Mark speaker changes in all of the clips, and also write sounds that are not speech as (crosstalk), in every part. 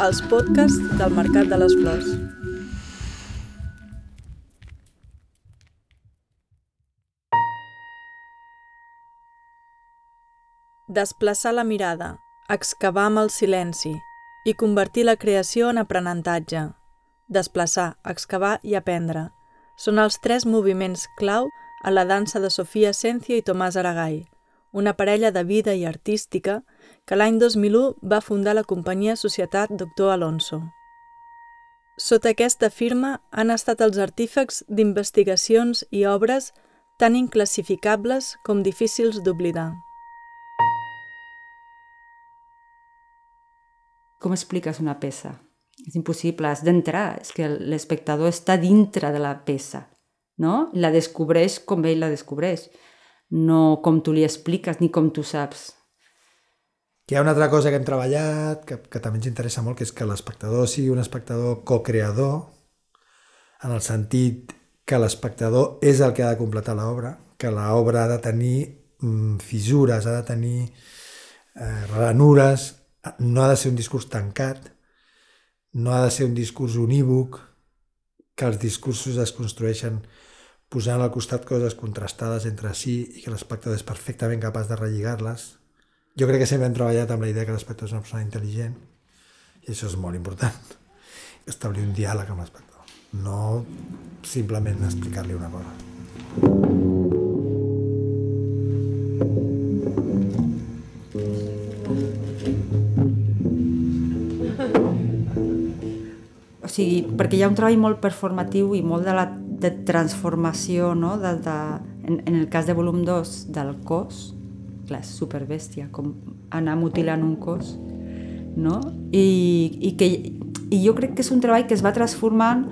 Speaker 1: els podcasts del Mercat de les Flors. Desplaçar la mirada, excavar amb el silenci i convertir la creació en aprenentatge. Desplaçar, excavar i aprendre són els tres moviments clau a la dansa de Sofia Esencia i Tomàs Aragall, una parella de vida i artística que l'any 2001 va fundar la companyia Societat Doctor Alonso. Sota aquesta firma han estat els artífecs d'investigacions i obres tan inclassificables com difícils d'oblidar.
Speaker 2: Com expliques una peça? És impossible, has d'entrar, és que l'espectador està dintre de la peça, no? La descobreix com ell la descobreix no com tu li expliques ni com tu saps.
Speaker 3: Hi ha una altra cosa que hem treballat, que, que també ens interessa molt, que és que l'espectador sigui un espectador co-creador, en el sentit que l'espectador és el que ha de completar l'obra, que l'obra ha de tenir mm, fissures, ha de tenir eh, ranures, no ha de ser un discurs tancat, no ha de ser un discurs unívoc, que els discursos es construeixen posant al costat coses contrastades entre si i que l'espectador és perfectament capaç de relligar-les. Jo crec que sempre hem treballat amb la idea que l'espectador és una persona intel·ligent i això és molt important. Establir un diàleg amb l'espectador, no simplement explicar-li una cosa.
Speaker 2: O sigui, perquè hi ha un treball molt performatiu i molt de la de transformació, no? de, de, en, en el cas de volum 2, del cos, clar, superbèstia, com anar mutilant un cos, no? I, i, que, I jo crec que és un treball que es va transformant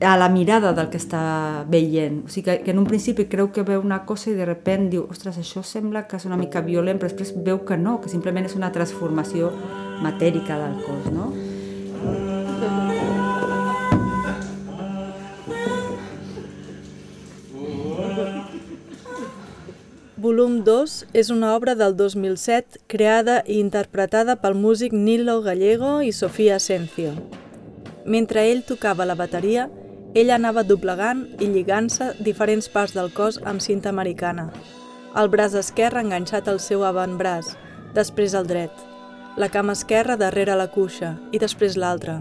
Speaker 2: a la mirada del que està veient. O sigui, que, que en un principi creu que veu una cosa i de repent diu, ostres, això sembla que és una mica violent, però després veu que no, que simplement és una transformació matèrica del cos, no?
Speaker 1: Volum 2 és una obra del 2007 creada i interpretada pel músic Nilo Gallego i Sofia Asencio. Mentre ell tocava la bateria, ella anava doblegant i lligant-se diferents parts del cos amb cinta americana. El braç esquerre enganxat al seu avantbraç, després el dret. La cama esquerra darrere la cuixa i després l'altra,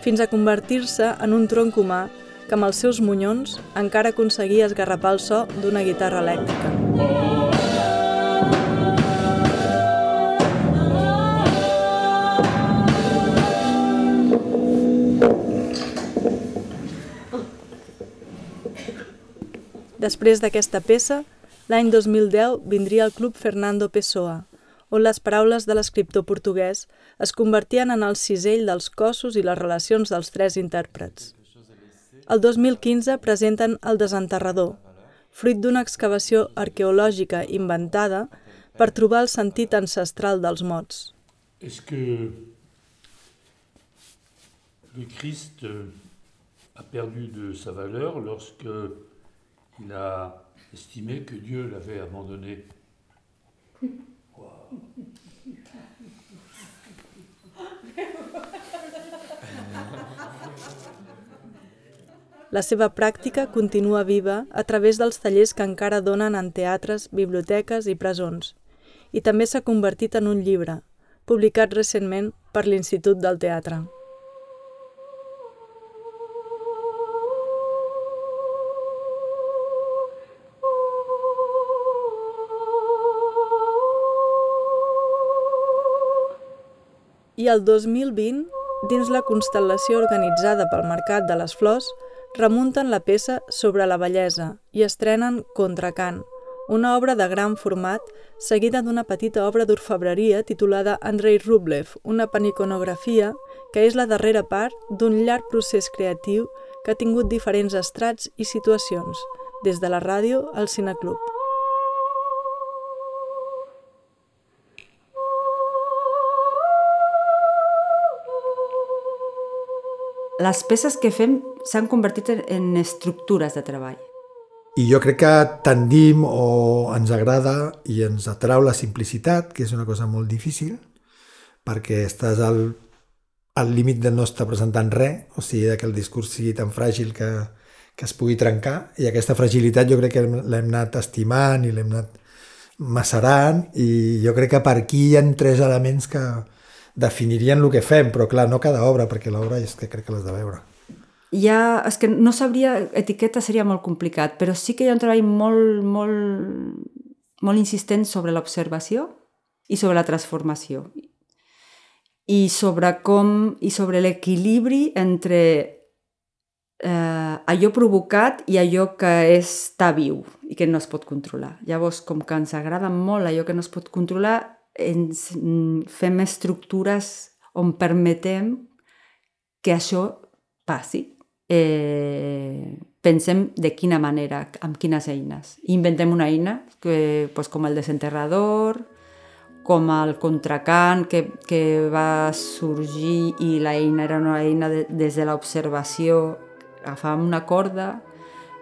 Speaker 1: fins a convertir-se en un tronc humà que amb els seus monyons encara aconseguia esgarrapar el so d'una guitarra elèctrica. Després d'aquesta peça, l'any 2010 vindria el Club Fernando Pessoa, on les paraules de l'escriptor portuguès es convertien en el cisell dels cossos i les relacions dels tres intèrprets. El 2015 presenten El desenterrador, fruit d'una excavació arqueològica inventada per trobar el sentit ancestral dels mots.
Speaker 4: Est-ce que le Christ a perdu de sa valeur lorsque il a estimé que Dieu l'avait abandonné. Wow. (laughs)
Speaker 1: La seva pràctica continua viva a través dels tallers que encara donen en teatres, biblioteques i presons, i també s'ha convertit en un llibre, publicat recentment per l'Institut del Teatre. I el 2020, dins la constel·lació organitzada pel Mercat de les Flors, remunten la peça sobre la bellesa i estrenen Contracant, una obra de gran format seguida d'una petita obra d'orfebreria titulada Andrei Rublev, una paniconografia que és la darrera part d'un llarg procés creatiu que ha tingut diferents estrats i situacions, des de la ràdio al cineclub.
Speaker 2: les peces que fem s'han convertit en estructures de treball.
Speaker 3: I jo crec que tendim o ens agrada i ens atrau la simplicitat, que és una cosa molt difícil, perquè estàs al al límit de no estar presentant res, o sigui, que el discurs sigui tan fràgil que, que es pugui trencar, i aquesta fragilitat jo crec que l'hem anat estimant i l'hem anat macerant, i jo crec que per aquí hi ha tres elements que definirien el que fem, però clar, no cada obra, perquè l'obra és que crec que l'has de veure.
Speaker 2: Ja, és que no sabria, etiqueta seria molt complicat, però sí que hi ha un treball molt, molt, molt insistent sobre l'observació i sobre la transformació i sobre com i sobre l'equilibri entre eh, allò provocat i allò que està viu i que no es pot controlar. Llavors, com que ens agrada molt allò que no es pot controlar, ens fem estructures on permetem que això passi. Eh, pensem de quina manera, amb quines eines. Inventem una eina que, pues, com el desenterrador, com el contracant que, que va sorgir i l'eina era una eina de, des de l'observació. Agafàvem una corda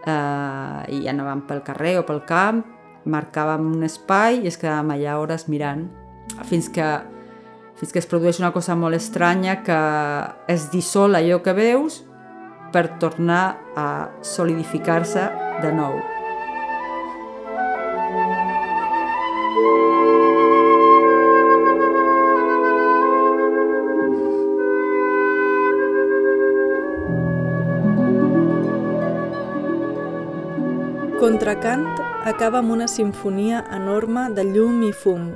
Speaker 2: eh, i anàvem pel carrer o pel camp, marcàvem un espai i es quedàvem allà hores mirant fins que, fins que es produeix una cosa molt estranya que es dissol allò que veus per tornar a solidificar-se de nou.
Speaker 1: Contracant acaba amb una sinfonia enorme de llum i fum,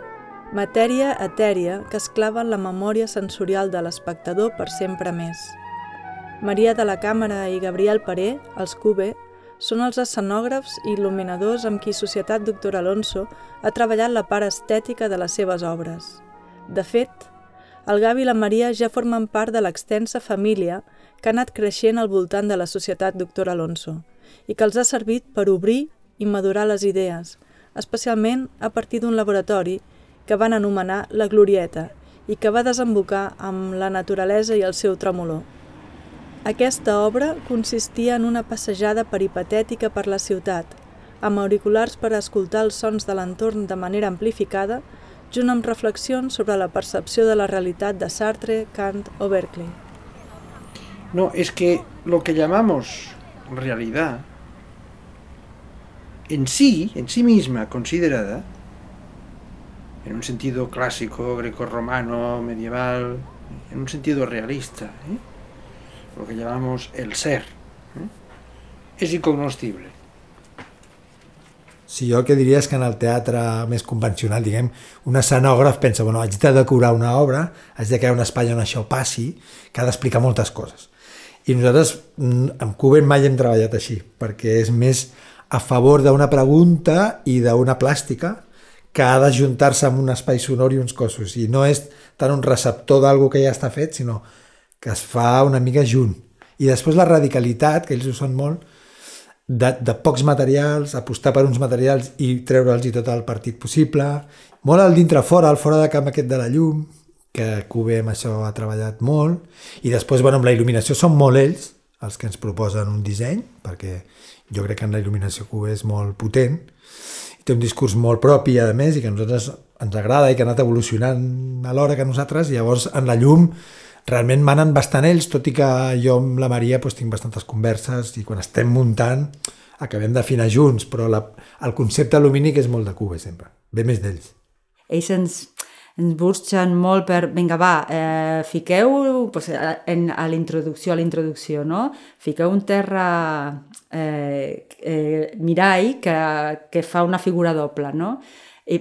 Speaker 1: matèria etèria que es clava en la memòria sensorial de l'espectador per sempre més. Maria de la Càmera i Gabriel Paré, els Cube, són els escenògrafs i il·luminadors amb qui Societat Doctor Alonso ha treballat la part estètica de les seves obres. De fet, el Gavi i la Maria ja formen part de l'extensa família que ha anat creixent al voltant de la Societat Doctor Alonso – i que els ha servit per obrir i madurar les idees, especialment a partir d'un laboratori que van anomenar la Glorieta i que va desembocar amb la naturalesa i el seu tremolor. Aquesta obra consistia en una passejada peripatètica per la ciutat, amb auriculars per escoltar els sons de l'entorn de manera amplificada, junt amb reflexions sobre la percepció de la realitat de Sartre, Kant o Berkeley.
Speaker 5: No, es que lo que llamamos realidad en sí, en sí misma considerada, en un sentido clásico, greco-romano, medieval, en un sentido realista, ¿eh? Lo que llamamos el ser, ¿eh? és incognoscible.
Speaker 3: Sí, jo el que diria és que en el teatre més convencional, diguem, un escenògraf pensa, bueno, haig de decorar una obra, haig de crear un espai on això passi, que ha d'explicar moltes coses. I nosaltres mm, amb Cuben mai hem treballat així, perquè és més a favor d'una pregunta i d'una plàstica que ha d'ajuntar-se amb un espai sonor i uns cossos. I no és tant un receptor d'algú que ja està fet, sinó que es fa una mica junt. I després la radicalitat, que ells ho són molt, de, de pocs materials, apostar per uns materials i treure'ls tot el partit possible. Molt al dintre-fora, al fora de camp aquest de la llum, que Cube amb això ha treballat molt. I després, bueno, amb la il·luminació són molt ells els que ens proposen un disseny, perquè jo crec que en la il·luminació Cube és molt potent, i té un discurs molt propi, a més, i que a nosaltres ens agrada i que ha anat evolucionant alhora que nosaltres, i llavors en la llum realment manen bastant ells, tot i que jo amb la Maria doncs, tinc bastantes converses i quan estem muntant acabem d'afinar junts, però la, el concepte lumínic és molt de Cube sempre, ve més d'ells.
Speaker 2: Ells ens, ens busquen molt per, vinga va, eh, fiqueu pues, en, a l'introducció, a l'introducció, no? Fiqueu un terra eh, eh, mirall que, que fa una figura doble, no? I,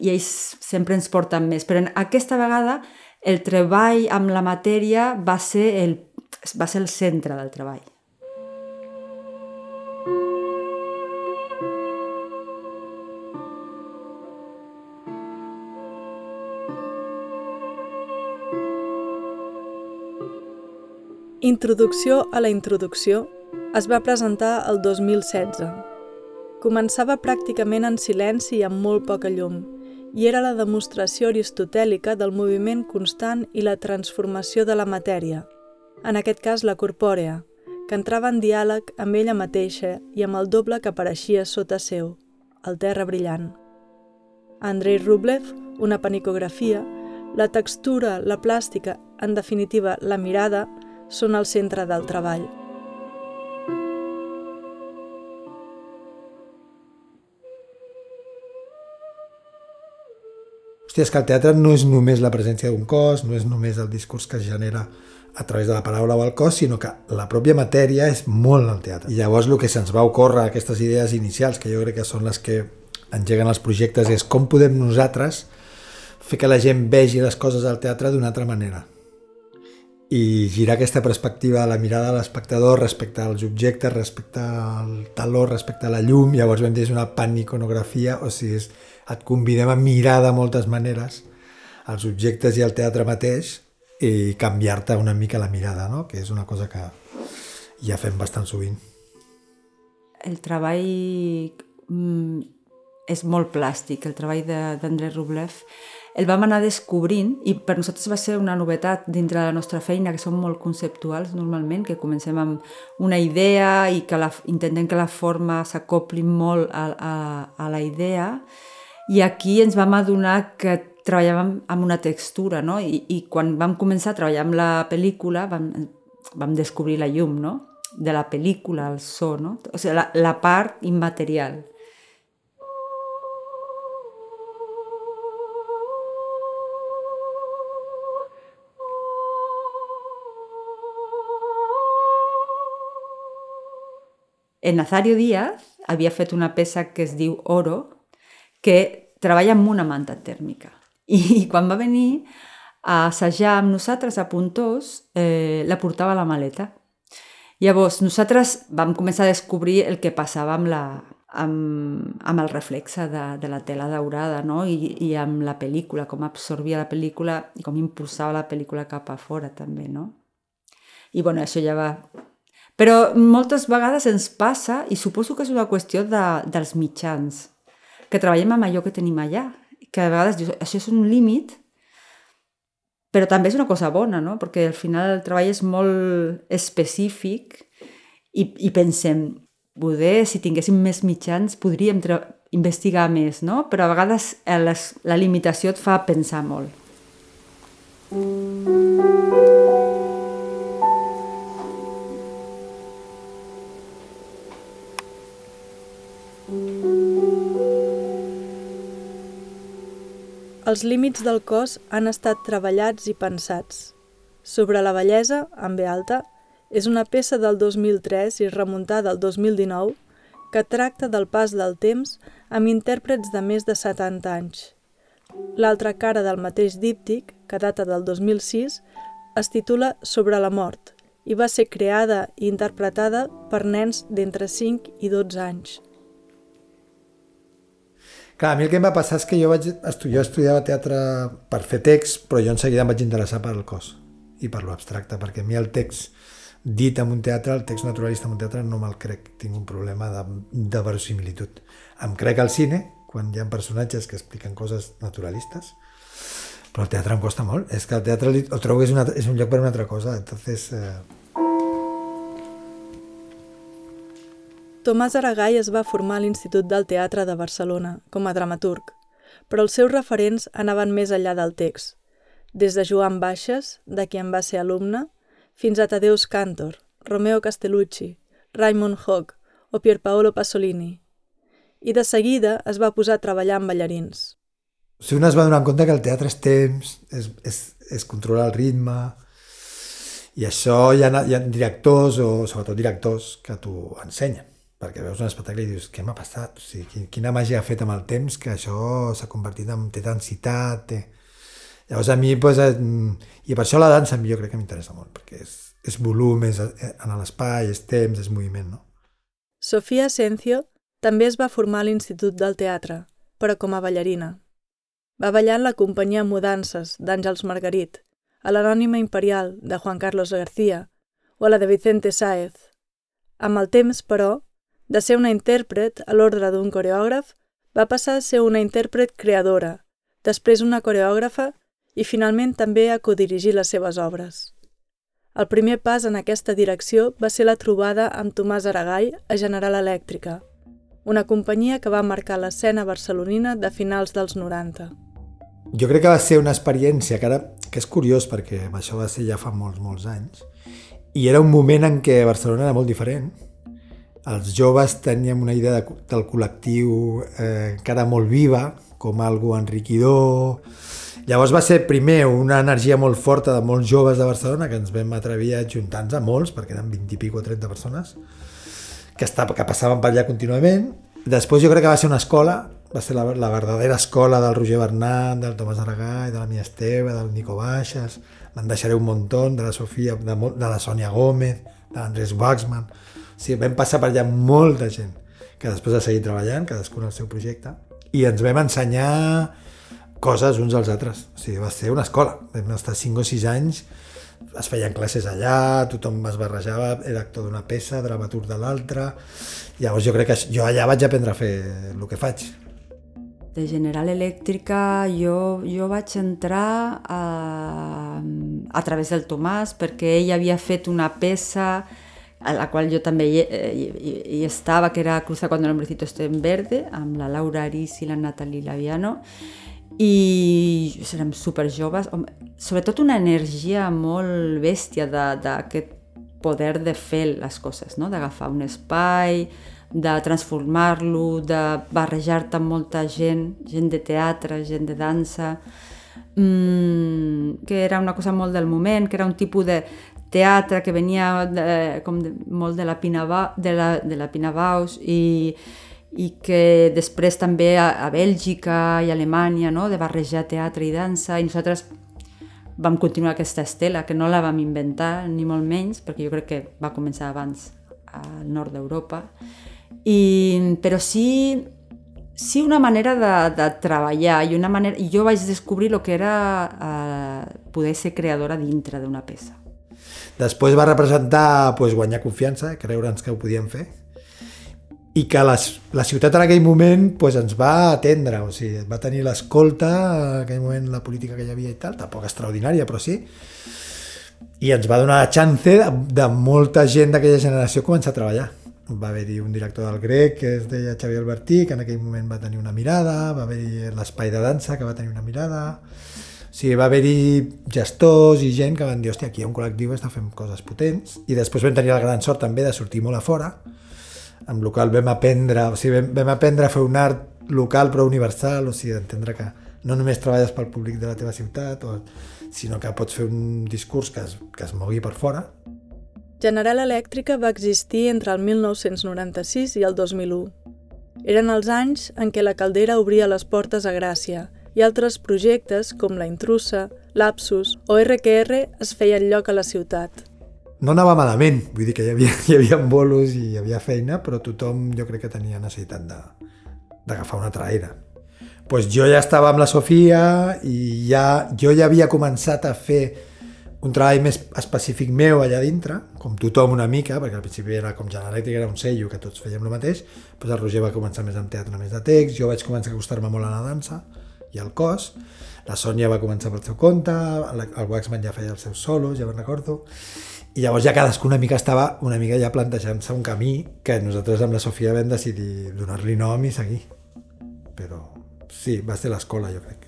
Speaker 2: I ells sempre ens porten més, però aquesta vegada el treball amb la matèria va ser el, va ser el centre del treball.
Speaker 1: Introducció a la introducció es va presentar el 2016. Començava pràcticament en silenci i amb molt poca llum, i era la demostració aristotèlica del moviment constant i la transformació de la matèria, en aquest cas la corpòrea, que entrava en diàleg amb ella mateixa i amb el doble que apareixia sota seu, el terra brillant. Andrei Rublev, una panicografia, La textura, la plàstica, en definitiva la mirada, són el centre del treball.
Speaker 3: Hòstia, és que el teatre no és només la presència d'un cos, no és només el discurs que es genera a través de la paraula o el cos, sinó que la pròpia matèria és molt el teatre. I llavors el que se'ns va ocórrer, aquestes idees inicials, que jo crec que són les que engeguen els projectes, és com podem nosaltres fer que la gent vegi les coses al teatre d'una altra manera i girar aquesta perspectiva de la mirada de l'espectador respecte als objectes, respecte al taló, respecte a la llum, llavors vam dir és una paniconografia, o sigui, és, et convidem a mirar de moltes maneres els objectes i el teatre mateix i canviar-te una mica la mirada, no? que és una cosa que ja fem bastant sovint.
Speaker 2: El treball mm, és molt plàstic, el treball d'André Rublev el vam anar descobrint i per nosaltres va ser una novetat dintre de la nostra feina, que som molt conceptuals normalment, que comencem amb una idea i que la, intentem que la forma s'acopli molt a, a, a la idea i aquí ens vam adonar que treballàvem amb una textura, no? I, i quan vam començar a treballar amb la pel·lícula vam, vam descobrir la llum, no? de la pel·lícula, el so, no? o sigui, la, la part immaterial. En Nazario Díaz havia fet una peça que es diu Oro, que treballa amb una manta tèrmica. I quan va venir a assajar amb nosaltres a Puntós, eh, la portava a la maleta. Llavors, nosaltres vam començar a descobrir el que passava amb, la, amb, amb el reflexe de, de la tela daurada no? I, i amb la pel·lícula, com absorbia la pel·lícula i com impulsava la pel·lícula cap a fora també, no? I bueno, això ja va però moltes vegades ens passa, i suposo que és una qüestió de, dels mitjans, que treballem amb allò que tenim allà, que a vegades dius, això és un límit, però també és una cosa bona, no? perquè al final el treball és molt específic i, i pensem, poder, si tinguéssim més mitjans, podríem investigar més, no? però a vegades les, la limitació et fa pensar molt. Mm.
Speaker 1: Els límits del cos han estat treballats i pensats. Sobre la bellesa, amb B alta, és una peça del 2003 i remuntada al 2019 que tracta del pas del temps amb intèrprets de més de 70 anys. L'altra cara del mateix díptic, que data del 2006, es titula Sobre la mort i va ser creada i interpretada per nens d'entre 5 i 12 anys.
Speaker 3: Clar, a mi el que em va passar és que jo, vaig jo estudiava teatre per fer text, però jo en seguida em vaig interessar per al cos i per lo abstracte, perquè a mi el text dit en un teatre, el text naturalista en un teatre, no me'l crec, tinc un problema de, de verosimilitud. Em crec al cine, quan hi ha personatges que expliquen coses naturalistes, però el teatre em costa molt. És que el teatre ho trobo que és, una, és un lloc per una altra cosa, entonces... Eh,
Speaker 1: Tomàs Aragall es va formar a l'Institut del Teatre de Barcelona com a dramaturg, però els seus referents anaven més enllà del text, des de Joan Baixes, de qui en va ser alumne, fins a Tadeus Cantor, Romeo Castellucci, Raymond Hoch o Pierpaolo Pasolini. I de seguida es va posar a treballar amb ballarins.
Speaker 3: Si un es va donar compte que el teatre és temps, és, és, és controlar el ritme, i això hi ha, hi ha directors, o sobretot directors, que t'ho ensenyen perquè veus un espectacle i dius, què m'ha passat? O sigui, quina màgia ha fet amb el temps que això s'ha convertit en... té densitat, té... Llavors a mi, pues, eh, i per això la dansa jo crec que m'interessa molt, perquè és, és volum, és eh, en l'espai, és temps, és moviment, no?
Speaker 1: Sofia Asencio també es va formar a l'Institut del Teatre, però com a ballarina. Va ballar en la companyia Mudances d'Àngels Margarit, a l'Anònima Imperial de Juan Carlos García o a la de Vicente Sáez. Amb el temps, però, de ser una intèrpret a l'ordre d'un coreògraf, va passar a ser una intèrpret creadora, després una coreògrafa i finalment també a codirigir les seves obres. El primer pas en aquesta direcció va ser la trobada amb Tomàs Aragall a General Elèctrica, una companyia que va marcar l'escena barcelonina de finals dels 90.
Speaker 3: jo crec que va ser una experiència que ara, que és curiós perquè això va ser ja fa molts, molts anys, i era un moment en què Barcelona era molt diferent. Els joves teníem una idea de, del col·lectiu eh, encara molt viva, com algo enriquidor. Llavors va ser primer una energia molt forta de molts joves de Barcelona que ens vam atrevir a ajuntar-nos a molts, perquè eren 20 i pico o 30 persones, que, estava, que passaven per allà contínuament. Després jo crec que va ser una escola, va ser la, la verdadera escola del Roger Bernat, del Tomàs Aragall, de la Mia Esteve, del Nico Baixas, me'n deixaré un muntó, de la Sofia, de, de la Sònia Gómez, de l'Andrés Waxman... Sigui, vam passar per allà molta gent que després ha seguit treballant, cadascun el seu projecte, i ens vam ensenyar coses uns als altres. O sigui, va ser una escola. Vam estar 5 o 6 anys, es feien classes allà, tothom es barrejava, era actor d'una peça, dramaturg de l'altra. Llavors jo crec que jo allà vaig aprendre a fer el que faig
Speaker 2: de General Elèctrica jo, jo vaig entrar a, a través del Tomàs perquè ell havia fet una peça a la qual jo també hi, hi, hi estava, que era Cruza cuando el hombrecito esté en verde, amb la Laura Aris i la Natalie Laviano, i érem super joves, sobretot una energia molt bèstia d'aquest poder de fer les coses, no? d'agafar un espai, de transformar-lo, de barrejar-te amb molta gent, gent de teatre, gent de dansa, mmm, que era una cosa molt del moment, que era un tipus de teatre que venia de, com de, molt de la, Pinaba, de la, de la Pinabaus i, i que després també a, a Bèlgica i a Alemanya, no? de barrejar teatre i dansa, i nosaltres vam continuar aquesta estela, que no la vam inventar, ni molt menys, perquè jo crec que va començar abans al nord d'Europa, i, però sí, sí una manera de, de treballar i una manera... I jo vaig descobrir el que era eh, poder ser creadora dintre d'una peça.
Speaker 3: Després va representar pues, guanyar confiança, creure'ns que ho podíem fer, i que les, la ciutat en aquell moment pues, ens va atendre, o sigui, va tenir l'escolta, en aquell moment la política que hi havia i tal, tampoc extraordinària, però sí, i ens va donar la chance de, de molta gent d'aquella generació començar a treballar. Va haver-hi un director del grec que es deia Xavier Albertí, que en aquell moment va tenir una mirada, va haver-hi l'espai de dansa que va tenir una mirada, sigui, va haver-hi gestors i gent que van dir, hòstia, aquí hi ha un col·lectiu que està fent coses potents, i després vam tenir la gran sort també de sortir molt a fora, amb el qual vam aprendre, o sigui, vam, vam aprendre a fer un art local però universal, o sigui, d'entendre que no només treballes pel públic de la teva ciutat, o, sinó que pots fer un discurs que es, que es mogui per fora,
Speaker 1: General Elèctrica va existir entre el 1996 i el 2001. Eren els anys en què la caldera obria les portes a Gràcia i altres projectes com La Intrusa, Lapsus o RQR es feien lloc a la ciutat.
Speaker 3: No anava malament, vull dir que hi havia, (laughs) hi havia bolos i hi havia feina, però tothom jo crec que tenia necessitat d'agafar una traïra. Pues jo ja estava amb la Sofia i ja, jo ja havia començat a fer un treball més específic meu allà dintre, com tothom una mica, perquè al principi era com General Elèctric, era un sello que tots fèiem el mateix, doncs el Roger va començar més amb teatre, més de text, jo vaig començar a acostar-me molt a la dansa i al cos, la Sònia va començar pel seu compte, el Waxman ja feia els seus solos, ja me'n recordo, i llavors ja cadascú una mica estava una mica ja plantejant-se un camí que nosaltres amb la Sofia vam decidir donar-li nom i seguir. Però sí, va ser l'escola, jo crec.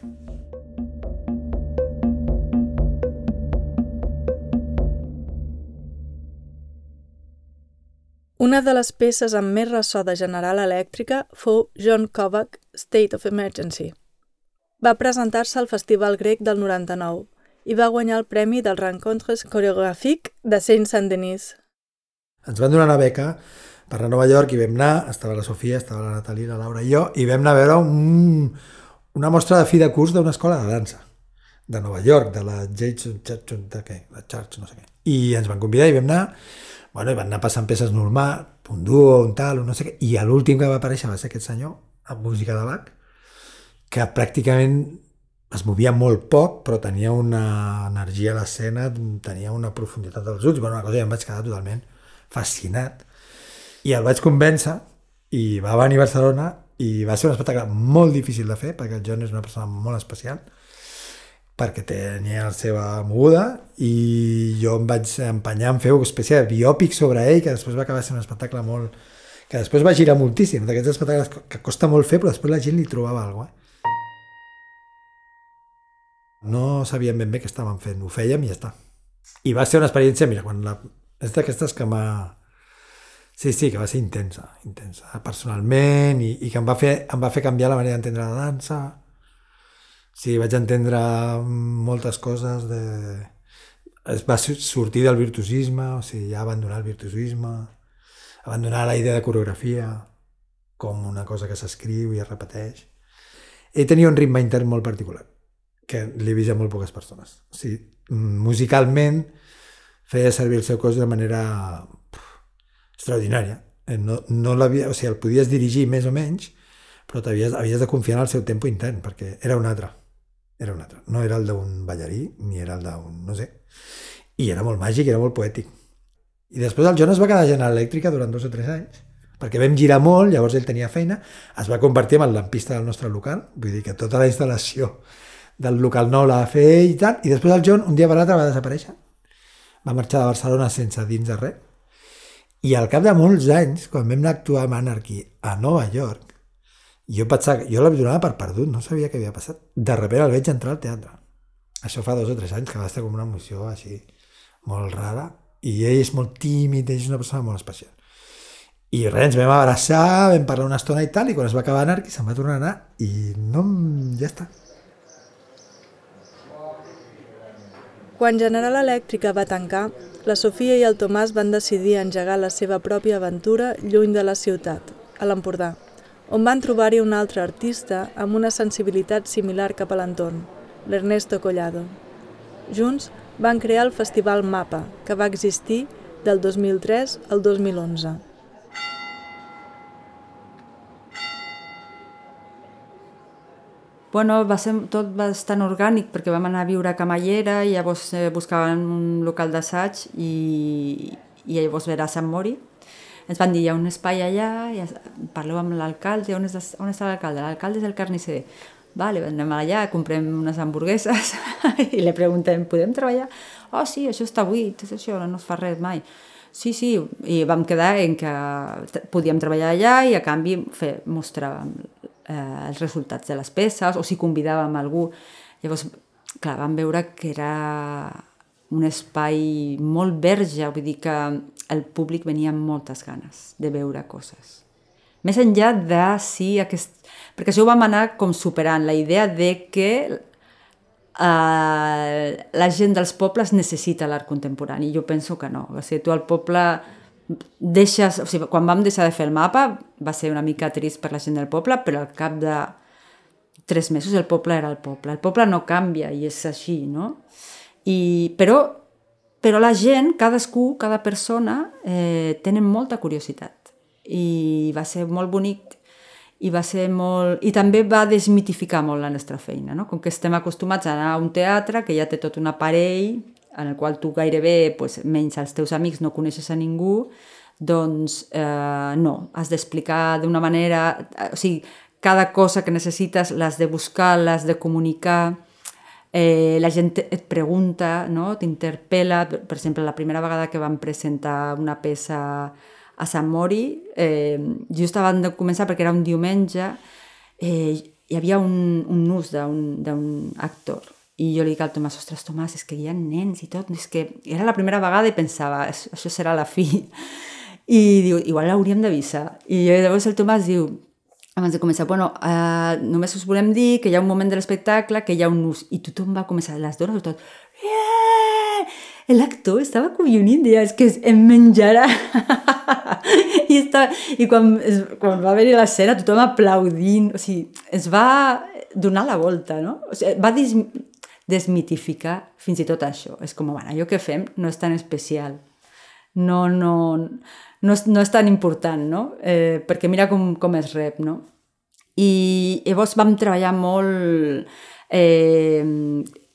Speaker 1: Una de les peces amb més ressò de General Elèctrica fou John Kovac, State of Emergency. Va presentar-se al Festival Grec del 99 i va guanyar el premi del Rencontres Coreogràfic de Saint-Saint-Denis.
Speaker 3: Ens van donar una beca per a Nova York i vam anar, estava la Sofia, estava la Natalie, la Laura i jo, i vam anar a veure un, una mostra de fi de curs d'una escola de dansa de Nova York, de la Jason de? La Church, no sé què. I ens van convidar i vam anar bueno, i van anar passant peces normal, un duo, un tal, un no sé què, i l'últim que va aparèixer va ser aquest senyor, amb música de Bach, que pràcticament es movia molt poc, però tenia una energia a l'escena, tenia una profunditat dels ulls, bueno, una cosa que em vaig quedar totalment fascinat. I el vaig convèncer, i va venir a Barcelona, i va ser un espectacle molt difícil de fer, perquè el John és una persona molt especial, perquè tenia la seva moguda i jo em vaig empenyar en fer una espècie de biòpic sobre ell que després va acabar sent un espectacle molt... que després va girar moltíssim, d'aquests espectacles que costa molt fer però després la gent li trobava alguna cosa. Eh? No sabíem ben bé què estàvem fent, ho fèiem i ja està. I va ser una experiència, mira, quan la... és d'aquestes que m'ha... Sí, sí, que va ser intensa, intensa, personalment, i, i que em va, fer, em va fer canviar la manera d'entendre la dansa. Sí, vaig entendre moltes coses de... Es va sortir del virtuosisme, o sigui, ja abandonar el virtuosisme, abandonar la idea de coreografia com una cosa que s'escriu i es repeteix. Ell tenia un ritme intern molt particular que l'he vist a molt poques persones. O sigui, musicalment feia servir el seu cos de manera extraordinària. Eh, no, no o sigui, el podies dirigir més o menys, però havies, havies de confiar en el seu tempo intern, perquè era un altre. Era un altre. No era el d'un ballarí, ni era el d'un... no sé. I era molt màgic, era molt poètic. I després el Jonas va quedar a Elèctrica durant dos o tres anys, perquè vam girar molt, llavors ell tenia feina, es va convertir en el lampista del nostre local, vull dir que tota la instal·lació del local nou la va fer ell i tal, i després el John un dia per l'altre va desaparèixer. Va marxar de Barcelona sense dins de res. I al cap de molts anys, quan vam anar a actuar amb Anarchy a Nova York, jo pensava, jo la donava per perdut, no sabia què havia passat. De sobte el veig entrar al teatre. Això fa dos o tres anys, que va estar com una emoció així, molt rara. I ell és molt tímid, ell és una persona molt especial. I res, ens vam abraçar, vam parlar una estona i tal, i quan es va acabar Anarchy se'n va tornar a anar i no, ja està.
Speaker 1: Quan General Elèctrica va tancar, la Sofia i el Tomàs van decidir engegar la seva pròpia aventura lluny de la ciutat, a l'Empordà, on van trobar-hi un altre artista amb una sensibilitat similar cap a l'entorn, l'Ernesto Collado. Junts van crear el Festival MAPA, que va existir del 2003 al 2011.
Speaker 2: Bueno, va ser tot bastant orgànic perquè vam anar a viure a Camallera i llavors eh, buscàvem un local d'assaig i, i llavors veure a Sant Mori. Ens van dir, hi ha un espai allà, i parleu amb l'alcalde, on, és, on està l'alcalde? L'alcalde és el carnisser. Vale, anem allà, comprem unes hamburgueses (laughs) i li preguntem, podem treballar? Oh, sí, això està buit, això no es fa res mai. Sí, sí, i vam quedar en que podíem treballar allà i a canvi fer, mostràvem eh, els resultats de les peces o si convidàvem algú. Llavors, clar, vam veure que era un espai molt verge, vull dir que el públic venia amb moltes ganes de veure coses. Més enllà de si aquest... Perquè això ho vam anar com superant, la idea de que eh, la gent dels pobles necessita l'art contemporani. Jo penso que no. O sigui, tu al poble deixes, o sigui, quan vam deixar de fer el mapa va ser una mica trist per la gent del poble, però al cap de tres mesos el poble era el poble. El poble no canvia i és així, no? I, però, però la gent, cadascú, cada persona, eh, tenen molta curiositat. I va ser molt bonic i va ser molt... I també va desmitificar molt la nostra feina, no? Com que estem acostumats a anar a un teatre que ja té tot un aparell en el qual tu gairebé, pues, menys els teus amics, no coneixes a ningú, doncs eh, no, has d'explicar d'una manera... O sigui, cada cosa que necessites l'has de buscar, l'has de comunicar, eh, la gent et pregunta, no? t'interpel·la. Per exemple, la primera vegada que vam presentar una peça a Sant Mori, eh, just abans de començar, perquè era un diumenge, eh, hi havia un, un nus d'un actor i jo li dic al Tomàs, ostres, Tomàs, és que hi ha nens i tot, és que era la primera vegada i pensava, això serà la fi. I diu, igual l'hauríem d'avisar. I llavors el Tomàs diu, abans de començar, bueno, uh, només us volem dir que hi ha un moment de l'espectacle, que hi ha un nus, i tothom va començar, les dones, tot, yeah! l'actor estava collonint, deia, és que em menjarà. (laughs) I, estava, i quan, es, quan va haver-hi l'escena, tothom aplaudint, o sigui, es va donar la volta, no? O sigui, va dis, desmitificar fins i tot això. És com, bueno, allò que fem no és tan especial, no, no, no, és, no és tan important, no? Eh, perquè mira com, com es rep, no? I llavors vam treballar molt, eh,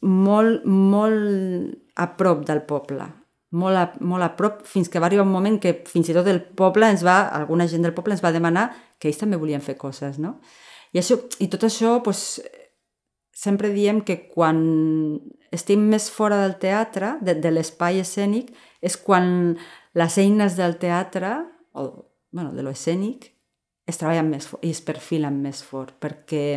Speaker 2: molt, molt a prop del poble, molt a, molt a prop, fins que va arribar un moment que fins i tot el poble ens va, alguna gent del poble ens va demanar que ells també volien fer coses, no? I, això, i tot això, doncs, sempre diem que quan estem més fora del teatre, de, de l'espai escènic, és quan les eines del teatre, o bueno, de l'escènic, es treballen més fort i es perfilen més fort, perquè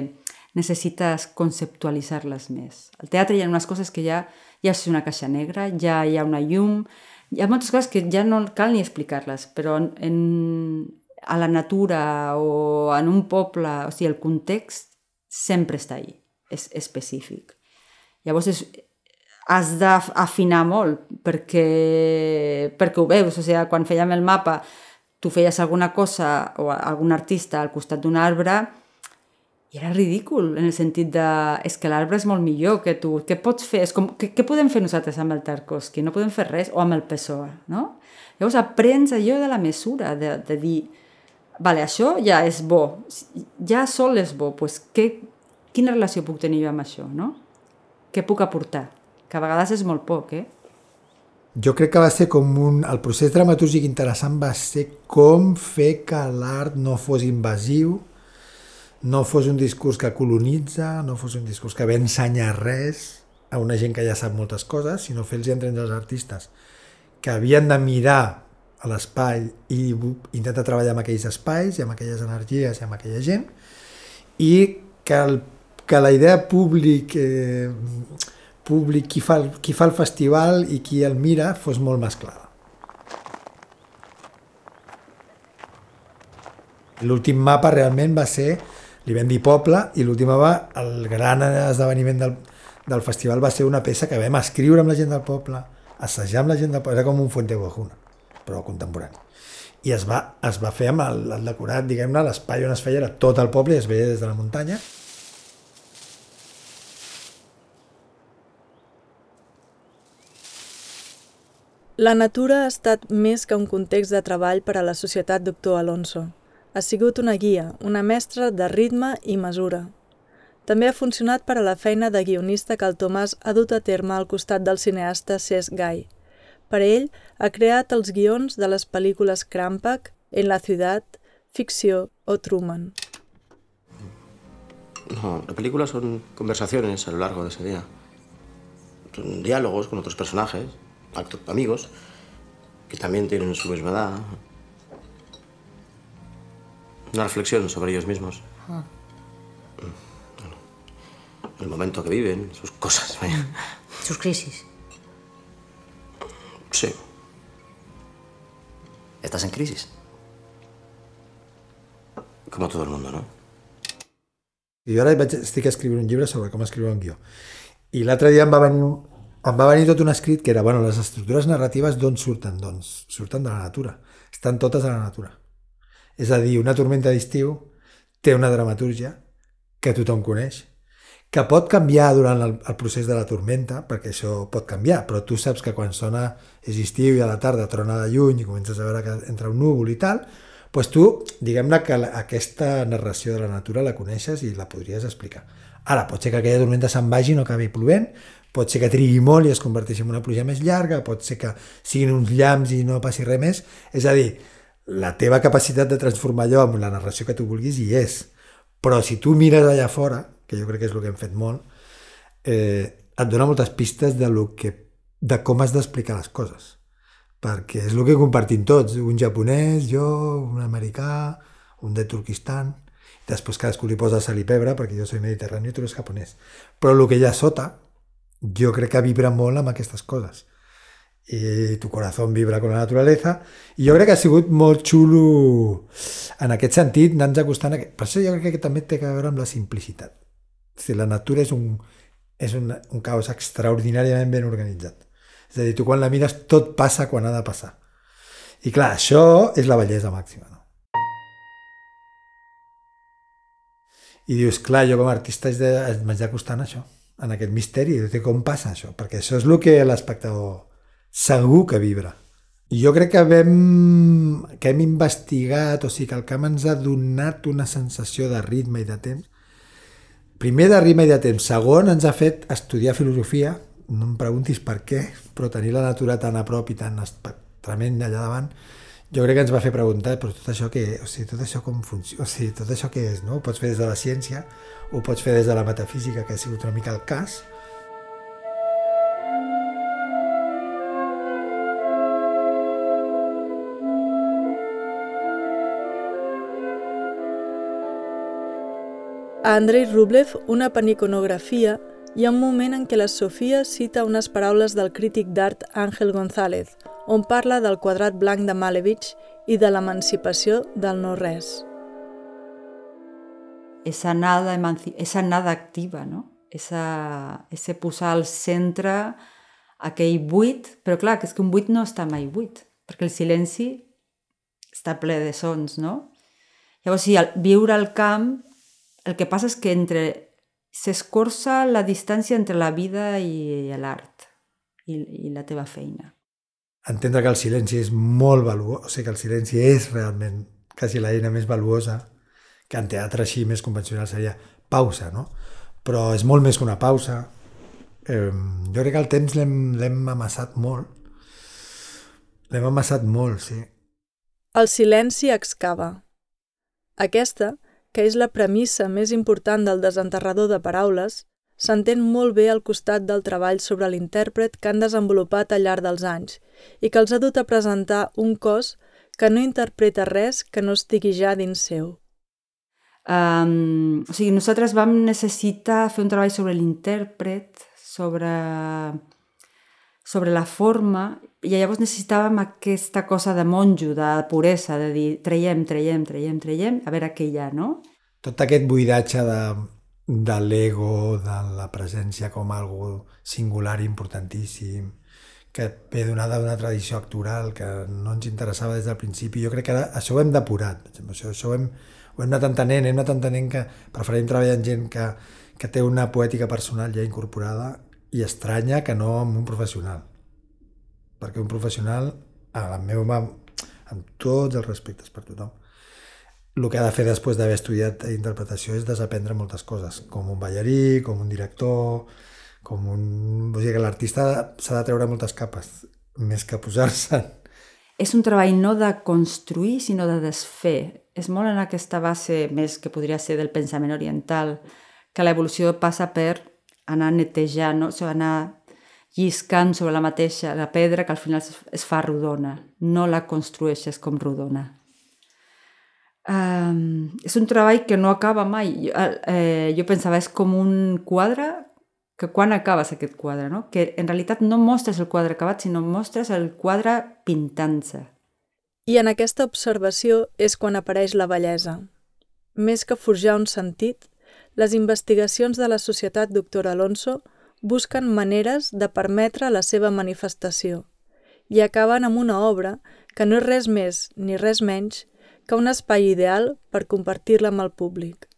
Speaker 2: necessites conceptualitzar-les més. Al teatre hi ha unes coses que ja, ja és una caixa negra, ja hi ha una llum, hi ha moltes coses que ja no cal ni explicar-les, però en, a la natura o en un poble, o sigui, el context sempre està ahí, és específic. Llavors és, has d'afinar molt perquè, perquè ho veus, o sigui, quan fèiem el mapa tu feies alguna cosa o algun artista al costat d'un arbre i era ridícul, en el sentit de és que l'arbre és molt millor que tu, què pots fer? És com, què, què podem fer nosaltres amb el Tarkovsky? No podem fer res, o amb el Pessoa, no? Llavors aprens allò de la mesura, de, de dir, vale, això ja és bo, ja sol és bo, pues què, quina relació puc tenir jo amb això, no? Què puc aportar? Que a vegades és molt poc, eh?
Speaker 3: Jo crec que va ser com un... El procés dramatúrgic interessant va ser com fer que l'art no fos invasiu, no fos un discurs que colonitza, no fos un discurs que ve ensenyar res a una gent que ja sap moltes coses, sinó fer-los entendre als artistes que havien de mirar a l'espai i intentar treballar amb aquells espais i amb aquelles energies i amb aquella gent i que, el, que la idea públic, eh, públic qui, fa qui fa el festival i qui el mira fos molt més clara. L'últim mapa realment va ser li vam dir poble i l'última va, el gran esdeveniment del, del festival va ser una peça que vam escriure amb la gent del poble, assajar amb la gent del poble, era com un Fuente Guajuna, però contemporani. I es va, es va fer amb el, el decorat, diguem-ne, l'espai on es feia era tot el poble i es veia des de la muntanya.
Speaker 1: La natura ha estat més que un context de treball per a la societat Doctor Alonso. Ha sigut una guia, una mestra de ritme i mesura. També ha funcionat per a la feina de guionista que el Tomàs ha dut a terme al costat del cineasta Cesc Gai. Per ell, ha creat els guions de les pel·lícules Crampac, En la ciutat, Ficció o Truman.
Speaker 6: No, la película son conversaciones a lo largo de ese día. Son diálogos con otros personajes, amigos, que también tienen su misma edad, Una reflexión sobre ellos mismos. Ah. el momento que viven, sus cosas. Vaya.
Speaker 7: Sus crisis.
Speaker 6: Sí.
Speaker 7: ¿Estás en crisis?
Speaker 6: Como todo el mundo, no?
Speaker 3: Jo ara vaig, estic escrivint un llibre sobre com escriure un guió. I l'altre dia em va, venir, em va venir tot un escrit que era, bueno, les estructures narratives d'on surten? Doncs surten de la natura. Estan totes a la natura. És a dir, una tormenta d'estiu té una dramatúrgia que tothom coneix, que pot canviar durant el, el procés de la tormenta, perquè això pot canviar, però tu saps que quan sona és estiu i a la tarda trona de lluny i comences a veure que entra un núvol i tal, doncs tu, diguem-ne que la, aquesta narració de la natura la coneixes i la podries explicar. Ara, pot ser que aquella tormenta se'n vagi i no acabi plovent, pot ser que trigui molt i es converteixi en una pluja més llarga, pot ser que siguin uns llamps i no passi res més, és a dir, la teva capacitat de transformar allò amb la narració que tu vulguis hi és. Però si tu mires allà fora, que jo crec que és el que hem fet molt, eh, et dona moltes pistes de, lo que, de com has d'explicar les coses. Perquè és el que compartim tots, un japonès, jo, un americà, un de Turquistan, després cadascú li posa sal i pebre, perquè jo soy mediterrani i tu eres japonès. Però el que hi ha sota, jo crec que vibra molt amb aquestes coses. I tu corazón vibra con la naturaleza. I jo crec que ha sigut molt xulo en aquest sentit anar-nos acostant a... per això jo crec que també té a veure amb la simplicitat. Si la natura és un, és un, un caos extraordinàriament ben organitzat. És a dir, tu quan la mires tot passa quan ha de passar. I clar, això és la bellesa màxima no? i dius, clar, jo com a artista m'haig d'acostar a això en aquest misteri de com passa això perquè això és el que l'espectador segur que vibra. I jo crec que vam, que hem investigat, o sigui que el camp ens ha donat una sensació de ritme i de temps. Primer de ritme i de temps. Segon, ens ha fet estudiar filosofia, no em preguntis per què, però tenir la natura tan a prop i tan tremend allà davant, jo crec que ens va fer preguntar, però tot això què, o sigui, tot això com funciona, o sigui, tot això què és, no? Ho pots fer des de la ciència, ho pots fer des de la metafísica, que ha sigut una mica el cas,
Speaker 1: A Andrei Rublev, una paniconografia, hi ha un moment en què la Sofia cita unes paraules del crític d'art Ángel González, on parla del quadrat blanc de Malevich i de l'emancipació del no-res.
Speaker 2: Esa nada, esa nada activa, no? Esa, ese posar al centre aquell buit, però clar, que és que un buit no està mai buit, perquè el silenci està ple de sons, no? Llavors, sí, al viure al camp, el que passa és que entre s'escorça la distància entre la vida i l'art i, i la teva feina.
Speaker 3: Entendre que el silenci és molt valuós, o sigui que el silenci és realment quasi l'eina més valuosa, que en teatre així més convencional seria pausa, no? Però és molt més que una pausa. Eh, jo crec que el temps l'hem amassat molt. L'hem amassat molt, sí.
Speaker 1: El silenci excava. Aquesta, que és la premissa més important del desenterrador de paraules, s'entén molt bé al costat del treball sobre l'intèrpret que han desenvolupat al llarg dels anys i que els ha dut a presentar un cos que no interpreta res que no estigui ja dins seu.
Speaker 2: Um, o sigui, nosaltres vam necessitar fer un treball sobre l'intèrpret, sobre, sobre la forma, i llavors necessitàvem aquesta cosa de monjo, de puresa, de dir traiem, traiem, traiem, traiem, a veure què hi ha, no?
Speaker 3: Tot aquest buidatge de, de l'ego, de la presència com algo singular i importantíssim, que ve donada d'una tradició actoral que no ens interessava des del principi. Jo crec que ara això ho hem depurat. Això, això ho, hem, ho hem anat entenent, hem anat entenent que preferim treballar amb gent que, que té una poètica personal ja incorporada i estranya que no amb un professional. Perquè un professional, a la meva, amb tots els respectes per tothom, el que ha de fer després d'haver estudiat interpretació és desaprendre moltes coses, com un ballarí, com un director, com un... Vull dir que l'artista s'ha de treure moltes capes, més que posar-se.
Speaker 2: És un treball no de construir, sinó de desfer. És molt en aquesta base més que podria ser del pensament oriental, que l'evolució passa per anar netejant, no? o sigui, anar lliscant sobre la mateixa la pedra que al final es fa rodona, no la construeixes com rodona. Um, és un treball que no acaba mai. Jo, eh, jo pensava, és com un quadre que quan acabes aquest quadre, no? que en realitat no mostres el quadre acabat, sinó mostres el quadre pintant-se.
Speaker 1: I en aquesta observació és quan apareix la bellesa. Més que forjar un sentit, les investigacions de la Societat Doctor Alonso busquen maneres de permetre la seva manifestació i acaben amb una obra que no és res més ni res menys que un espai ideal per compartir-la amb el públic.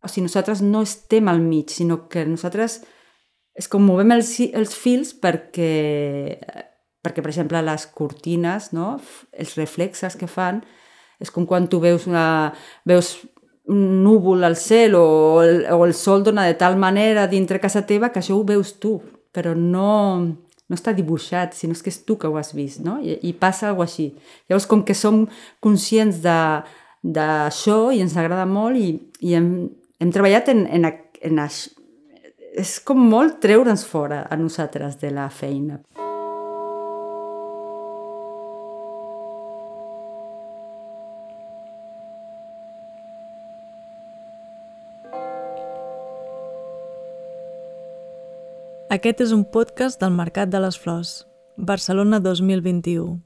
Speaker 2: O sigui, nosaltres no estem al mig, sinó que nosaltres és com movem els, els fils perquè, perquè, per exemple, les cortines, no? els reflexes que fan, és com quan tu veus, una, veus un núvol al cel o el, o el sol dona de tal manera dintre casa teva que això ho veus tu, però no, no està dibuixat, sinó que és tu que ho has vist, no? I, i passa alguna així. Llavors, com que som conscients d'això i ens agrada molt i, i hem, hem treballat en, en, en això, és com molt treure'ns fora a nosaltres de la feina.
Speaker 1: Aquest és un podcast del Mercat de les Flors, Barcelona 2021.